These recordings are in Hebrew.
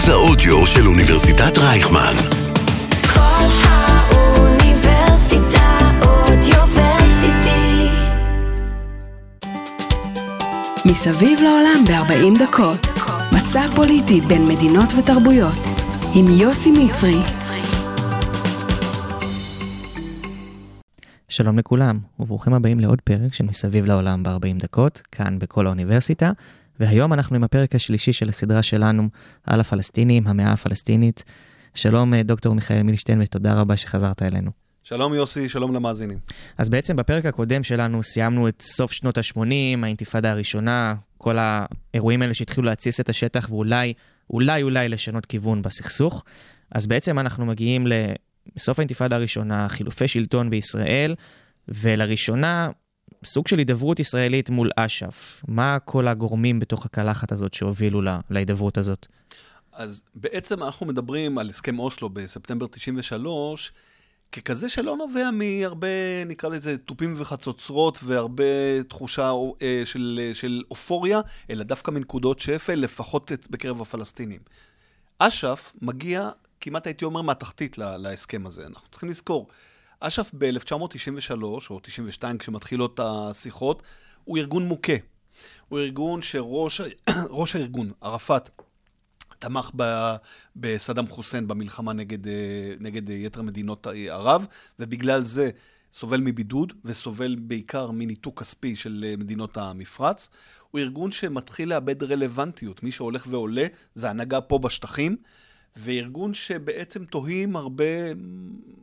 מרכז האודיו של אוניברסיטת רייכמן. כל האוניברסיטה אודיוורסיטי. מסביב לעולם ב-40 דקות. מסע פוליטי בין מדינות ותרבויות. עם יוסי מצרי. שלום לכולם, וברוכים הבאים לעוד פרק של מסביב לעולם ב-40 דקות, כאן בכל האוניברסיטה, והיום אנחנו עם הפרק השלישי של הסדרה שלנו על הפלסטינים, המאה הפלסטינית. שלום אה, דוקטור מיכאל מילשטיין ותודה רבה שחזרת אלינו. שלום יוסי, שלום למאזינים. אז בעצם בפרק הקודם שלנו סיימנו את סוף שנות ה-80, האינתיפאדה הראשונה, כל האירועים האלה שהתחילו להתסיס את השטח ואולי, אולי אולי לשנות כיוון בסכסוך. אז בעצם אנחנו מגיעים לסוף האינתיפאדה הראשונה, חילופי שלטון בישראל, ולראשונה סוג של הידברות ישראלית מול אש"ף. מה כל הגורמים בתוך הקלחת הזאת שהובילו לה, להידברות הזאת? אז בעצם אנחנו מדברים על הסכם אוסלו בספטמבר 93, ככזה שלא נובע מהרבה, נקרא לזה, תופים וחצוצרות והרבה תחושה אה, של, של אופוריה, אלא דווקא מנקודות שפל, לפחות בקרב הפלסטינים. אש"ף מגיע, כמעט הייתי אומר, מהתחתית להסכם הזה. אנחנו צריכים לזכור, אש"ף ב-1993 או 92, כשמתחילות השיחות, הוא ארגון מוכה. הוא ארגון שראש הארגון, ערפאת, תמך ב, בסדאם חוסיין במלחמה נגד, אה, נגד יתר מדינות ערב, ובגלל זה סובל מבידוד וסובל בעיקר מניתוק כספי של אה, מדינות המפרץ. הוא ארגון שמתחיל לאבד רלוונטיות. מי שהולך ועולה זה הנהגה פה בשטחים, וארגון שבעצם תוהים הרבה,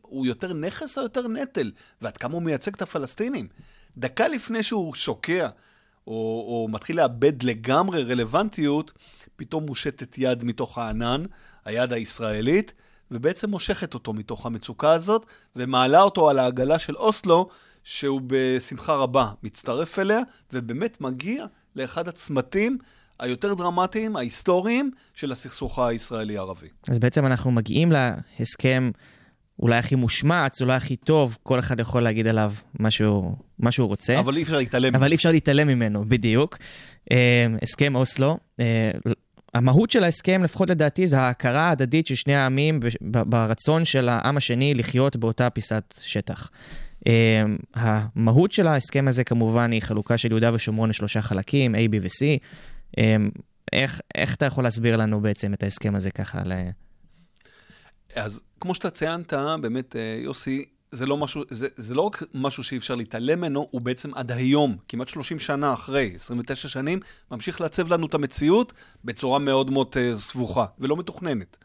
הוא יותר נכס או יותר נטל, ועד כמה הוא מייצג את הפלסטינים. דקה לפני שהוא שוקע, או, או מתחיל לאבד לגמרי רלוונטיות, פתאום מושטת יד מתוך הענן, היד הישראלית, ובעצם מושכת אותו מתוך המצוקה הזאת, ומעלה אותו על העגלה של אוסלו, שהוא בשמחה רבה מצטרף אליה, ובאמת מגיע לאחד הצמתים היותר דרמטיים, ההיסטוריים, של הסכסוך הישראלי-ערבי. אז בעצם אנחנו מגיעים להסכם אולי הכי מושמץ, אולי הכי טוב, כל אחד יכול להגיד עליו מה שהוא, מה שהוא רוצה. אבל אי אפשר להתעלם. אבל אי אפשר להתעלם ממנו, בדיוק. אה, הסכם אוסלו, אה, המהות של ההסכם, לפחות לדעתי, זה ההכרה ההדדית של שני העמים ברצון של העם השני לחיות באותה פיסת שטח. אה, המהות של ההסכם הזה כמובן היא חלוקה של יהודה ושומרון לשלושה חלקים, A, B ו-C. איך, איך אתה יכול להסביר לנו בעצם את ההסכם הזה ככה? ל... אז כמו שאתה ציינת, באמת, אה, יוסי, זה לא, משהו, זה, זה לא רק משהו שאי אפשר להתעלם ממנו, הוא בעצם עד היום, כמעט 30 שנה אחרי, 29 שנים, ממשיך לעצב לנו את המציאות בצורה מאוד מאוד uh, סבוכה ולא מתוכננת.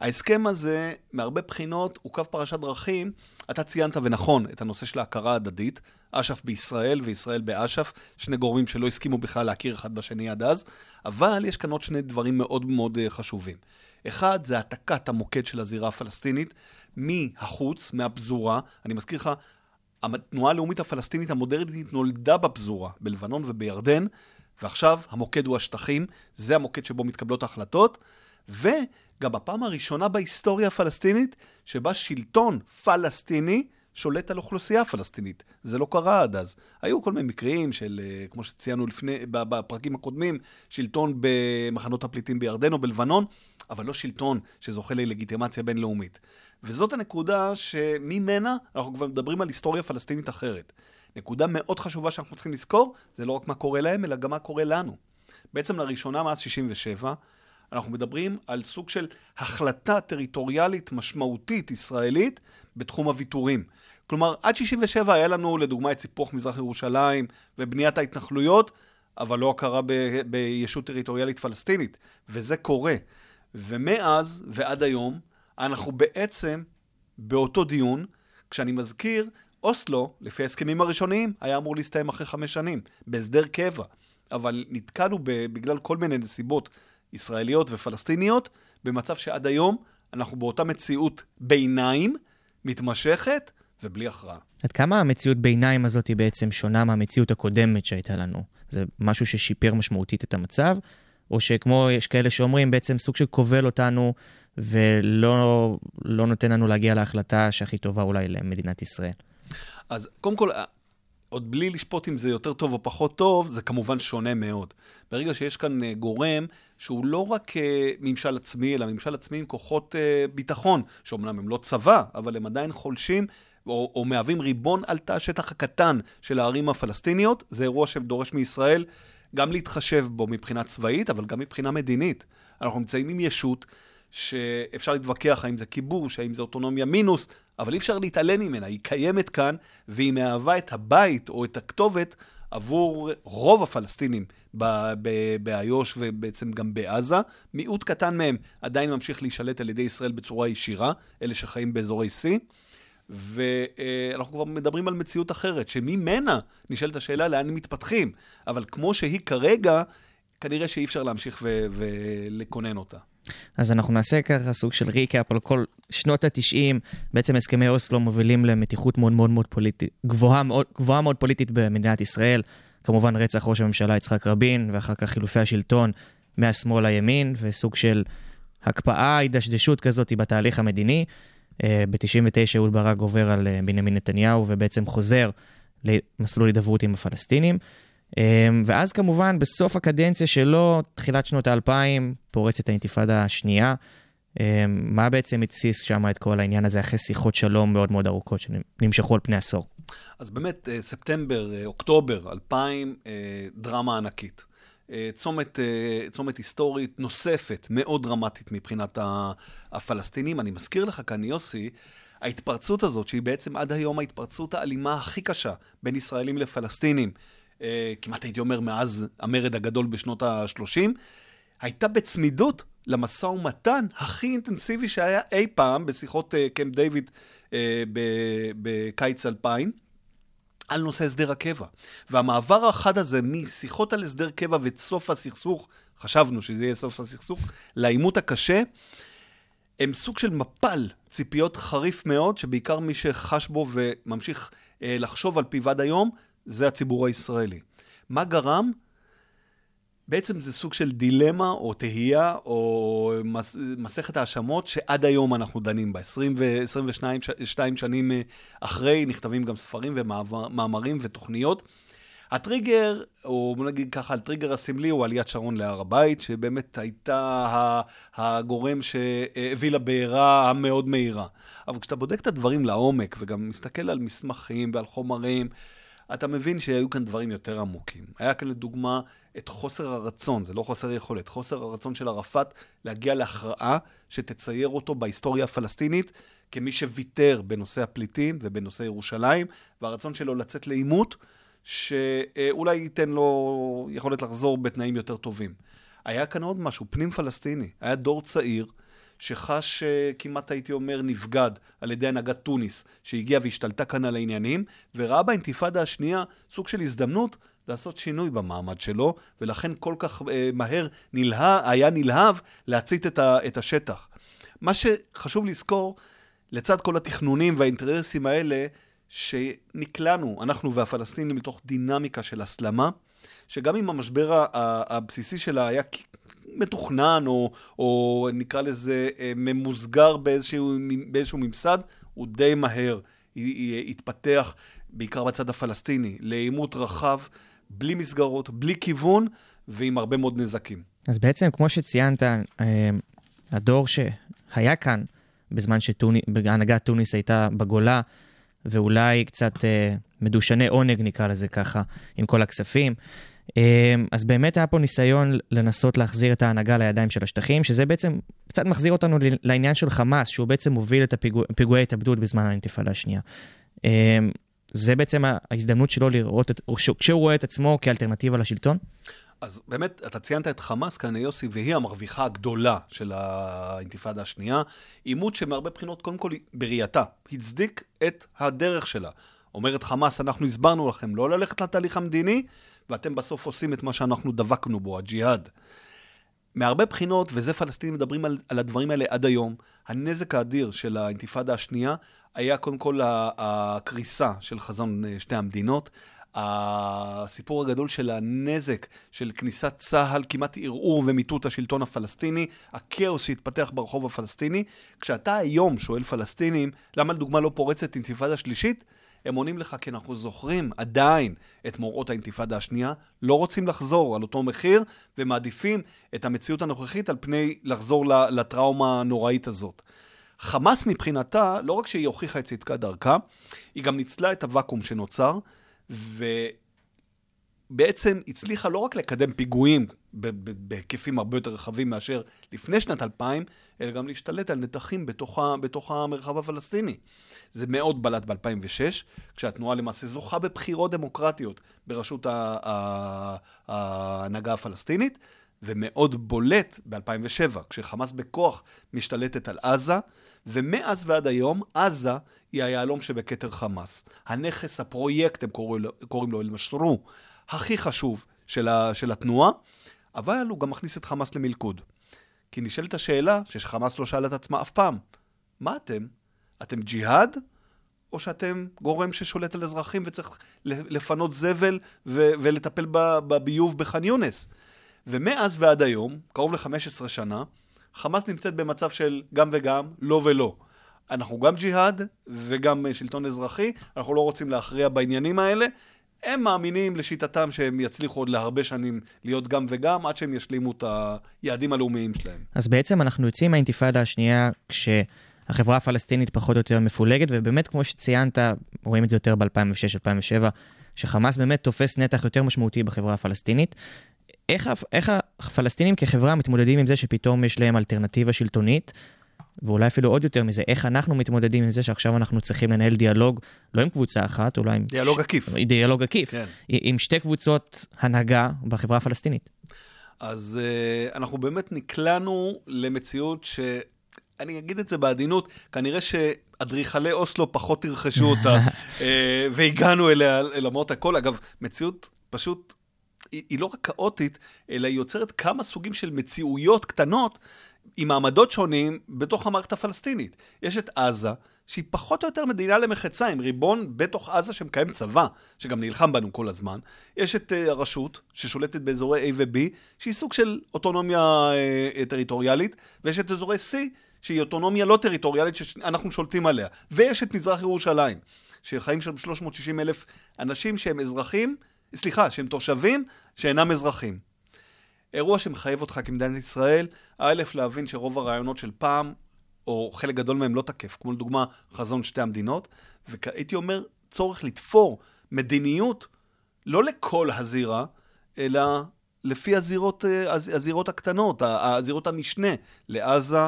ההסכם הזה, מהרבה בחינות, הוא קו פרשת דרכים. אתה ציינת, ונכון, את הנושא של ההכרה ההדדית, אש"ף בישראל וישראל באש"ף, שני גורמים שלא הסכימו בכלל להכיר אחד בשני עד אז, אבל יש כאן עוד שני דברים מאוד מאוד uh, חשובים. אחד, זה העתקת המוקד של הזירה הפלסטינית מהחוץ, מהפזורה. אני מזכיר לך, התנועה הלאומית הפלסטינית המודרנית נולדה בפזורה, בלבנון ובירדן, ועכשיו המוקד הוא השטחים, זה המוקד שבו מתקבלות ההחלטות, וגם בפעם הראשונה בהיסטוריה הפלסטינית, שבה שלטון פלסטיני שולט על אוכלוסייה פלסטינית. זה לא קרה עד אז. היו כל מיני מקרים של, אה, כמו שציינו לפני, בפרקים הקודמים, שלטון במחנות הפליטים בירדן או בלבנון, אבל לא שלטון שזוכה ללגיטימציה בינלאומית. וזאת הנקודה שממנה אנחנו כבר מדברים על היסטוריה פלסטינית אחרת. נקודה מאוד חשובה שאנחנו צריכים לזכור, זה לא רק מה קורה להם, אלא גם מה קורה לנו. בעצם לראשונה מאז 67', אנחנו מדברים על סוג של החלטה טריטוריאלית משמעותית ישראלית בתחום הוויתורים. כלומר, עד 67' היה לנו לדוגמה את סיפוח מזרח ירושלים ובניית ההתנחלויות, אבל לא הכרה ב- בישות טריטוריאלית פלסטינית, וזה קורה. ומאז ועד היום, אנחנו בעצם באותו דיון, כשאני מזכיר, אוסלו, לפי ההסכמים הראשוניים, היה אמור להסתיים אחרי חמש שנים, בהסדר קבע. אבל נתקענו בגלל כל מיני נסיבות ישראליות ופלסטיניות, במצב שעד היום אנחנו באותה מציאות ביניים, מתמשכת, ובלי הכרעה. עד כמה המציאות ביניים הזאת היא בעצם שונה מהמציאות הקודמת שהייתה לנו? זה משהו ששיפר משמעותית את המצב, או שכמו יש כאלה שאומרים, בעצם סוג של כובל אותנו ולא לא נותן לנו להגיע להחלטה שהכי טובה אולי למדינת ישראל? אז קודם כל, עוד בלי לשפוט אם זה יותר טוב או פחות טוב, זה כמובן שונה מאוד. ברגע שיש כאן אה, גורם שהוא לא רק אה, ממשל עצמי, אלא ממשל עצמי עם כוחות אה, ביטחון, שאומנם הם לא צבא, אבל הם עדיין חולשים או, או מהווים ריבון על תא השטח הקטן של הערים הפלסטיניות, זה אירוע שדורש מישראל גם להתחשב בו מבחינה צבאית, אבל גם מבחינה מדינית. אנחנו נמצאים עם ישות שאפשר להתווכח האם זה כיבוש, האם זה אוטונומיה מינוס, אבל אי אפשר להתעלם ממנה, היא קיימת כאן, והיא מהווה את הבית או את הכתובת עבור רוב הפלסטינים באיו"ש ובעצם גם בעזה. מיעוט קטן מהם עדיין ממשיך להישלט על ידי ישראל בצורה ישירה, אלה שחיים באזורי C. ואנחנו כבר מדברים על מציאות אחרת, שממנה נשאלת השאלה לאן הם מתפתחים. אבל כמו שהיא כרגע, כנראה שאי אפשר להמשיך ולקונן אותה. אז אנחנו נעשה ככה סוג של ריקאפ על כל שנות ה-90, בעצם הסכמי אוסלו מובילים למתיחות מאוד מאוד מאוד פוליטית, גבוהה מאוד, גבוהה מאוד פוליטית במדינת ישראל. כמובן רצח ראש הממשלה יצחק רבין, ואחר כך חילופי השלטון מהשמאל לימין, וסוג של הקפאה, הידשדשות כזאת בתהליך המדיני. אה, ב-99 אהוד ברק עובר על אה, בנימין נתניהו ובעצם חוזר למסלול הידברות עם הפלסטינים. אה, ואז כמובן בסוף הקדנציה שלו, תחילת שנות האלפיים, פורצת האינתיפאדה השנייה. מה בעצם התסיס שם את כל העניין הזה אחרי שיחות שלום מאוד מאוד ארוכות שנמשכו על פני עשור? אז באמת, ספטמבר, אוקטובר 2000, דרמה ענקית. אה, צומת, אה, צומת היסטורית נוספת, מאוד דרמטית מבחינת הפלסטינים. אני מזכיר לך כאן, יוסי, ההתפרצות הזאת, שהיא בעצם עד היום ההתפרצות האלימה הכי קשה בין ישראלים לפלסטינים, אה, כמעט הייתי אומר מאז המרד הגדול בשנות ה-30, הייתה בצמידות למשא ומתן הכי אינטנסיבי שהיה אי פעם בשיחות קמפ דיוויד בקיץ 2000. על נושא הסדר הקבע. והמעבר החד הזה משיחות על הסדר קבע וסוף הסכסוך, חשבנו שזה יהיה סוף הסכסוך, לעימות הקשה, הם סוג של מפל ציפיות חריף מאוד, שבעיקר מי שחש בו וממשיך אה, לחשוב על פיו עד היום, זה הציבור הישראלי. מה גרם? בעצם זה סוג של דילמה או תהייה או מס, מסכת האשמות שעד היום אנחנו דנים בה. 20 ו-22 שנים אה, אחרי נכתבים גם ספרים ומאמרים ותוכניות. הטריגר, או בוא נגיד ככה, הטריגר הסמלי הוא עליית שרון להר הבית, שבאמת הייתה הגורם שהביא לבעירה המאוד מהירה. אבל כשאתה בודק את הדברים לעומק וגם מסתכל על מסמכים ועל חומרים, אתה מבין שהיו כאן דברים יותר עמוקים. היה כאן לדוגמה את חוסר הרצון, זה לא חוסר יכולת, חוסר הרצון של ערפאת להגיע להכרעה שתצייר אותו בהיסטוריה הפלסטינית כמי שוויתר בנושא הפליטים ובנושא ירושלים, והרצון שלו לצאת לעימות שאולי ייתן לו יכולת לחזור בתנאים יותר טובים. היה כאן עוד משהו, פנים פלסטיני. היה דור צעיר שחש אה, כמעט הייתי אומר נבגד על ידי הנהגת תוניס, שהגיעה והשתלטה כאן על העניינים, וראה באינתיפאדה השנייה סוג של הזדמנות לעשות שינוי במעמד שלו, ולכן כל כך אה, מהר נלהב, היה נלהב להצית את, ה, את השטח. מה שחשוב לזכור, לצד כל התכנונים והאינטרסים האלה, שנקלענו, אנחנו והפלסטינים, לתוך דינמיקה של הסלמה, שגם אם המשבר הבסיסי שלה היה מתוכנן, או, או נקרא לזה אה, ממוסגר באיזשהו, באיזשהו ממסד, הוא די מהר התפתח, בעיקר בצד הפלסטיני, לעימות רחב, בלי מסגרות, בלי כיוון, ועם הרבה מאוד נזקים. אז בעצם, כמו שציינת, אה, הדור שהיה כאן, בזמן שהנהגת תוניס הייתה בגולה, ואולי קצת אה, מדושני עונג, נקרא לזה ככה, עם כל הכספים. אמ, אז באמת היה פה ניסיון לנסות להחזיר את ההנהגה לידיים של השטחים, שזה בעצם קצת מחזיר אותנו לעניין של חמאס, שהוא בעצם מוביל את הפיגועי הפיגוע התאבדות בזמן האינתיפאדה השנייה. אמ, זה בעצם ההזדמנות שלו לראות, את, כשהוא רואה את עצמו כאלטרנטיבה לשלטון? אז באמת, אתה ציינת את חמאס כאן, יוסי, והיא המרוויחה הגדולה של האינתיפאדה השנייה. עימות שמהרבה בחינות, קודם כל, בראייתה, הצדיק את הדרך שלה. אומרת חמאס, אנחנו הסברנו לכם לא ללכת לתהליך המדיני, ואתם בסוף עושים את מה שאנחנו דבקנו בו, הג'יהאד. מהרבה בחינות, וזה פלסטינים מדברים על, על הדברים האלה עד היום, הנזק האדיר של האינתיפאדה השנייה היה קודם כל הקריסה של חזון אה, שתי המדינות. הסיפור הגדול של הנזק של כניסת צה"ל, כמעט ערעור ומיטוט השלטון הפלסטיני, הכאוס שהתפתח ברחוב הפלסטיני. כשאתה היום שואל פלסטינים, למה לדוגמה לא פורצת אינתיפאדה שלישית? הם עונים לך כי אנחנו זוכרים עדיין את מוראות האינתיפאדה השנייה, לא רוצים לחזור על אותו מחיר, ומעדיפים את המציאות הנוכחית על פני לחזור לטראומה הנוראית הזאת. חמאס מבחינתה, לא רק שהיא הוכיחה את צדקת דרכה, היא גם ניצלה את הוואקום שנוצר, ובעצם הצליחה לא רק לקדם פיגועים בהיקפים הרבה יותר רחבים מאשר לפני שנת 2000, אלא גם להשתלט על נתחים בתוך, בתוך המרחב הפלסטיני. זה מאוד בלט ב-2006, כשהתנועה למעשה זוכה בבחירות דמוקרטיות בראשות ההנהגה הפלסטינית, ומאוד בולט ב-2007, כשחמאס בכוח משתלטת על עזה, ומאז ועד היום, עזה היא היהלום שבכתר חמאס. הנכס, הפרויקט, הם קוראים לו אל-משרו, הכי חשוב של, ה, של התנועה, אבל הוא גם מכניס את חמאס למלכוד. כי נשאלת השאלה, שחמאס לא שאלה את עצמה אף פעם, מה אתם? אתם ג'יהאד? או שאתם גורם ששולט על אזרחים וצריך לפנות זבל ו- ולטפל בביוב בח'אן יונס? ומאז ועד היום, קרוב ל-15 שנה, חמאס נמצאת במצב של גם וגם, לא ולא. אנחנו גם ג'יהאד וגם שלטון אזרחי, אנחנו לא רוצים להכריע בעניינים האלה. הם מאמינים לשיטתם שהם יצליחו עוד להרבה שנים להיות גם וגם, עד שהם ישלימו את היעדים הלאומיים שלהם. אז בעצם אנחנו יוצאים מהאינתיפאדה השנייה כשהחברה הפלסטינית פחות או יותר מפולגת, ובאמת, כמו שציינת, רואים את זה יותר ב-2006-2007, שחמאס באמת תופס נתח יותר משמעותי בחברה הפלסטינית. איך, איך הפלסטינים כחברה מתמודדים עם זה שפתאום יש להם אלטרנטיבה שלטונית, ואולי אפילו עוד יותר מזה, איך אנחנו מתמודדים עם זה שעכשיו אנחנו צריכים לנהל דיאלוג, לא עם קבוצה אחת, אולי עם... דיאלוג ש... עקיף. דיאלוג עקיף. כן. עם שתי קבוצות הנהגה בחברה הפלסטינית. אז uh, אנחנו באמת נקלענו למציאות ש... אני אגיד את זה בעדינות, כנראה שאדריכלי אוסלו פחות תרחשו אותה, uh, והגענו אליה למרות הכל. אגב, מציאות פשוט היא, היא לא רק כאוטית, אלא היא יוצרת כמה סוגים של מציאויות קטנות עם מעמדות שונים בתוך המערכת הפלסטינית. יש את עזה, שהיא פחות או יותר מדינה למחצה, עם ריבון בתוך עזה שמקיים צבא, שגם נלחם בנו כל הזמן. יש את uh, הרשות, ששולטת באזורי A ו-B, שהיא סוג של אוטונומיה uh, טריטוריאלית, ויש את אזורי C, שהיא אוטונומיה לא טריטוריאלית שאנחנו שולטים עליה. ויש את מזרח ירושלים, שחיים שם 360 אלף אנשים שהם אזרחים, סליחה, שהם תושבים שאינם אזרחים. אירוע שמחייב אותך כמדינת ישראל, א', להבין שרוב הרעיונות של פעם, או חלק גדול מהם לא תקף, כמו לדוגמה חזון שתי המדינות, והייתי אומר, צורך לתפור מדיניות לא לכל הזירה, אלא לפי הזירות, אה, הזירות הקטנות, הזירות המשנה, לעזה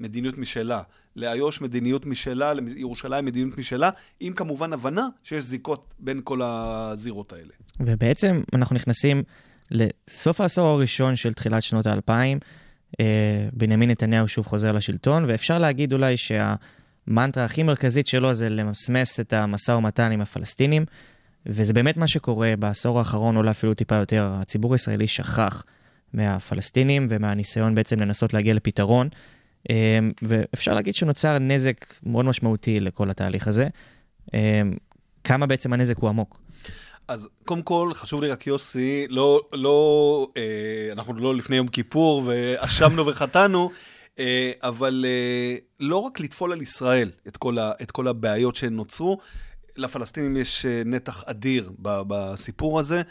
מדיניות משלה, לאיו"ש מדיניות משלה, לירושלים מדיניות משלה, עם כמובן הבנה שיש זיקות בין כל הזירות האלה. ובעצם אנחנו נכנסים לסוף העשור הראשון של תחילת שנות האלפיים, אה, בנימין נתניהו שוב חוזר לשלטון, ואפשר להגיד אולי שהמנטרה הכי מרכזית שלו זה למסמס את המשא ומתן עם הפלסטינים, וזה באמת מה שקורה בעשור האחרון, אולי אפילו טיפה יותר, הציבור הישראלי שכח מהפלסטינים ומהניסיון בעצם לנסות להגיע לפתרון. אה, ואפשר להגיד שנוצר נזק מאוד משמעותי לכל התהליך הזה. אה, כמה בעצם הנזק הוא עמוק. אז קודם כל, חשוב לי רק, יוסי, לא, לא, אה, אנחנו לא לפני יום כיפור ואשמנו וחטאנו, אה, אבל אה, לא רק לטפול על ישראל את כל, ה, את כל הבעיות שנוצרו, לפלסטינים יש אה, נתח אדיר בסיפור הזה.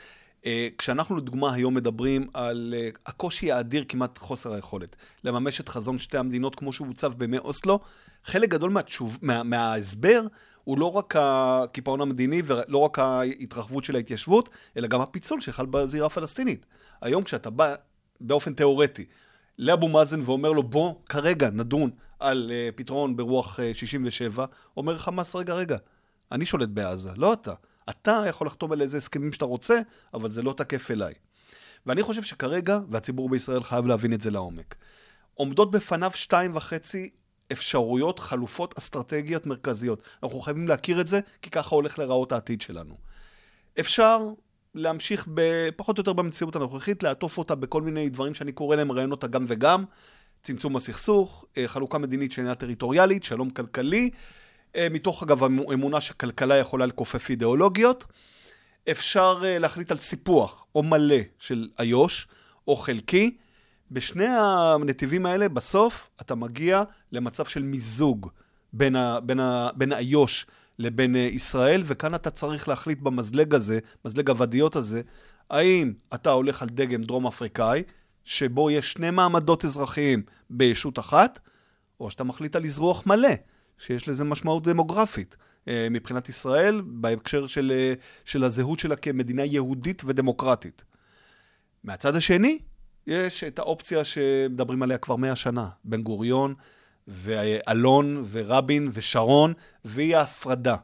אה, כשאנחנו לדוגמה היום מדברים על אה, הקושי האדיר, כמעט חוסר היכולת, לממש את חזון שתי המדינות כמו שהוא הוצב בימי אוסלו, חלק גדול מהתשוב, מה, מההסבר הוא לא רק הקיפאון המדיני ולא רק ההתרחבות של ההתיישבות, אלא גם הפיצול שחל בזירה הפלסטינית. היום כשאתה בא באופן תיאורטי לאבו מאזן ואומר לו בוא כרגע נדון על uh, פתרון ברוח uh, 67, אומר חמאס רגע רגע, אני שולט בעזה, לא אתה. אתה יכול לחתום על איזה הסכמים שאתה רוצה, אבל זה לא תקף אליי. ואני חושב שכרגע, והציבור בישראל חייב להבין את זה לעומק, עומדות בפניו שתיים וחצי אפשרויות, חלופות אסטרטגיות מרכזיות. אנחנו חייבים להכיר את זה, כי ככה הולך להיראות העתיד שלנו. אפשר להמשיך פחות או יותר במציאות הנוכחית, לעטוף אותה בכל מיני דברים שאני קורא להם רעיונות הגם וגם, צמצום הסכסוך, אה, חלוקה מדינית שאינה טריטוריאלית, שלום כלכלי, אה, מתוך אגב אמונה שכלכלה יכולה לכופף אידיאולוגיות. אפשר אה, להחליט על סיפוח או מלא של איו"ש, או חלקי, בשני הנתיבים האלה, בסוף אתה מגיע למצב של מיזוג בין, ה, בין, ה, בין איו"ש לבין אה, ישראל, וכאן אתה צריך להחליט במזלג הזה, מזלג הוודיות הזה, האם אתה הולך על דגם דרום אפריקאי, שבו יש שני מעמדות אזרחיים בישות אחת, או שאתה מחליט על אזרוח מלא, שיש לזה משמעות דמוגרפית. אה, מבחינת ישראל, בהקשר של, אה, של הזהות שלה כמדינה יהודית ודמוקרטית. מהצד השני, יש את האופציה שמדברים עליה כבר מאה שנה, בן גוריון ואלון ורבין ושרון, והיא ההפרדה.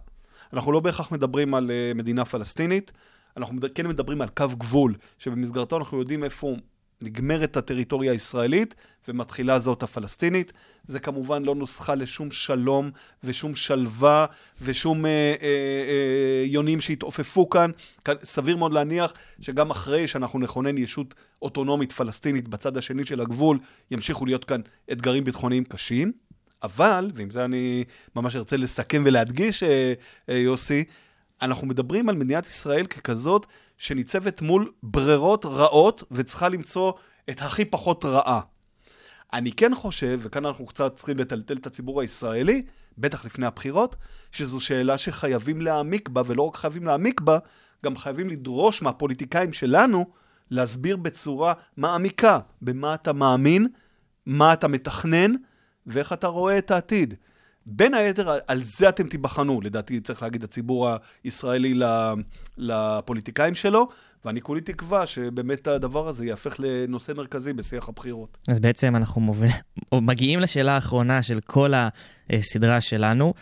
אנחנו לא בהכרח מדברים על אה, מדינה פלסטינית, אנחנו כן מדברים על קו גבול, שבמסגרתו אנחנו יודעים איפה נגמרת הטריטוריה הישראלית ומתחילה זאת הפלסטינית. זה כמובן לא נוסחה לשום שלום ושום שלווה ושום אה, אה, אה, יונים שהתעופפו כאן. סביר מאוד להניח שגם אחרי שאנחנו נכונן ישות אוטונומית פלסטינית בצד השני של הגבול, ימשיכו להיות כאן אתגרים ביטחוניים קשים. אבל, ועם זה אני ממש ארצה לסכם ולהדגיש, אה, אה, יוסי, אנחנו מדברים על מדינת ישראל ככזאת שניצבת מול ברירות רעות וצריכה למצוא את הכי פחות רעה. אני כן חושב, וכאן אנחנו קצת צריכים לטלטל את הציבור הישראלי, בטח לפני הבחירות, שזו שאלה שחייבים להעמיק בה, ולא רק חייבים להעמיק בה, גם חייבים לדרוש מהפוליטיקאים שלנו להסביר בצורה מעמיקה במה אתה מאמין, מה אתה מתכנן, ואיך אתה רואה את העתיד. בין היתר, על זה אתם תיבחנו, לדעתי צריך להגיד הציבור הישראלי לפוליטיקאים שלו, ואני כולי תקווה שבאמת הדבר הזה יהפך לנושא מרכזי בשיח הבחירות. אז בעצם אנחנו מוביל... מגיעים לשאלה האחרונה של כל הסדרה שלנו.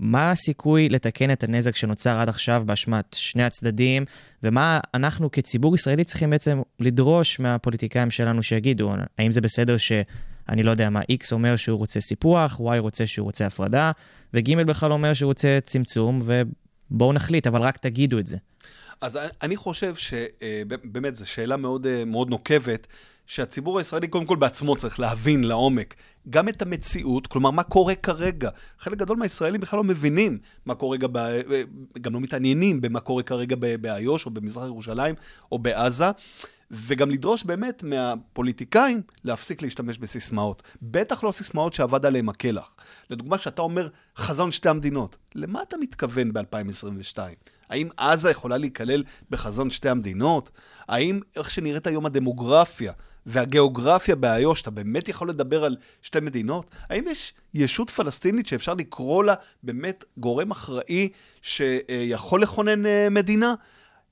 מה הסיכוי לתקן את הנזק שנוצר עד עכשיו באשמת שני הצדדים, ומה אנחנו כציבור ישראלי צריכים בעצם לדרוש מהפוליטיקאים שלנו שיגידו? האם זה בסדר ש... אני לא יודע מה, X אומר שהוא רוצה סיפוח, Y רוצה שהוא רוצה הפרדה, וג' בכלל אומר שהוא רוצה צמצום, ובואו נחליט, אבל רק תגידו את זה. אז אני חושב שבאמת זו שאלה מאוד, אה, מאוד נוקבת, שהציבור הישראלי קודם כל בעצמו צריך להבין לעומק גם את המציאות, כלומר, מה קורה כרגע. חלק גדול מהישראלים בכלל לא מבינים מה קורה, ב... אה, גם לא מתעניינים במה קורה כרגע באיו"ש או במזרח ירושלים או בעזה. וגם לדרוש באמת מהפוליטיקאים להפסיק להשתמש בסיסמאות. בטח לא סיסמאות שאבד עליהם הקלח. לדוגמה, שאתה אומר חזון שתי המדינות, למה אתה מתכוון ב-2022? האם עזה יכולה להיכלל בחזון שתי המדינות? האם איך שנראית היום הדמוגרפיה והגיאוגרפיה באיו"ש, אתה באמת יכול לדבר על שתי מדינות? האם יש ישות פלסטינית שאפשר לקרוא לה באמת גורם אחראי שיכול לכונן אה, מדינה?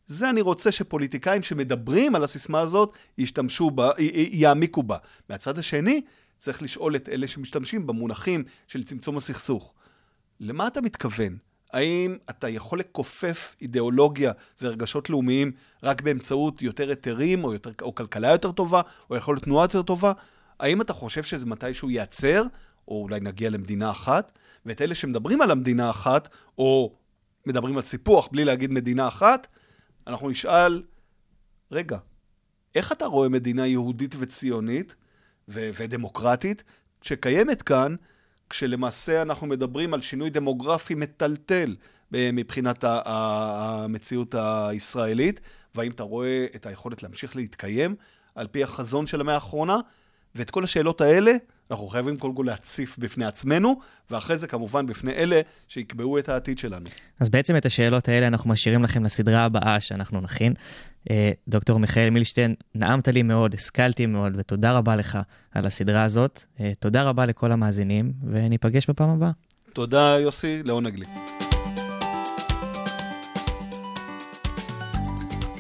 זה אני רוצה שפוליטיקאים שמדברים על הסיסמה הזאת, ישתמשו בה, יעמיקו בה. מהצד השני, צריך לשאול את אלה שמשתמשים במונחים של צמצום הסכסוך. למה אתה מתכוון? האם אתה יכול לכופף אידיאולוגיה ורגשות לאומיים רק באמצעות יותר היתרים, או, יותר, או כלכלה יותר טובה, או יכולת תנועה יותר טובה? האם אתה חושב שזה מתישהו ייעצר, או אולי נגיע למדינה אחת? ואת אלה שמדברים על המדינה אחת, או מדברים על סיפוח בלי להגיד מדינה אחת, אנחנו נשאל, רגע, איך אתה רואה מדינה יהודית וציונית ו- ודמוקרטית שקיימת כאן, כשלמעשה אנחנו מדברים על שינוי דמוגרפי מטלטל אה, מבחינת המציאות הישראלית, והאם אתה רואה את היכולת להמשיך להתקיים על פי החזון של המאה האחרונה? ואת כל השאלות האלה אנחנו חייבים קודם כל להציף בפני עצמנו, ואחרי זה כמובן בפני אלה שיקבעו את העתיד שלנו. אז בעצם את השאלות האלה אנחנו משאירים לכם לסדרה הבאה שאנחנו נכין. אה, דוקטור מיכאל מילשטיין, נעמת לי מאוד, השכלתי מאוד, ותודה רבה לך על הסדרה הזאת. אה, תודה רבה לכל המאזינים, וניפגש בפעם הבאה. תודה, יוסי, לעונג לי.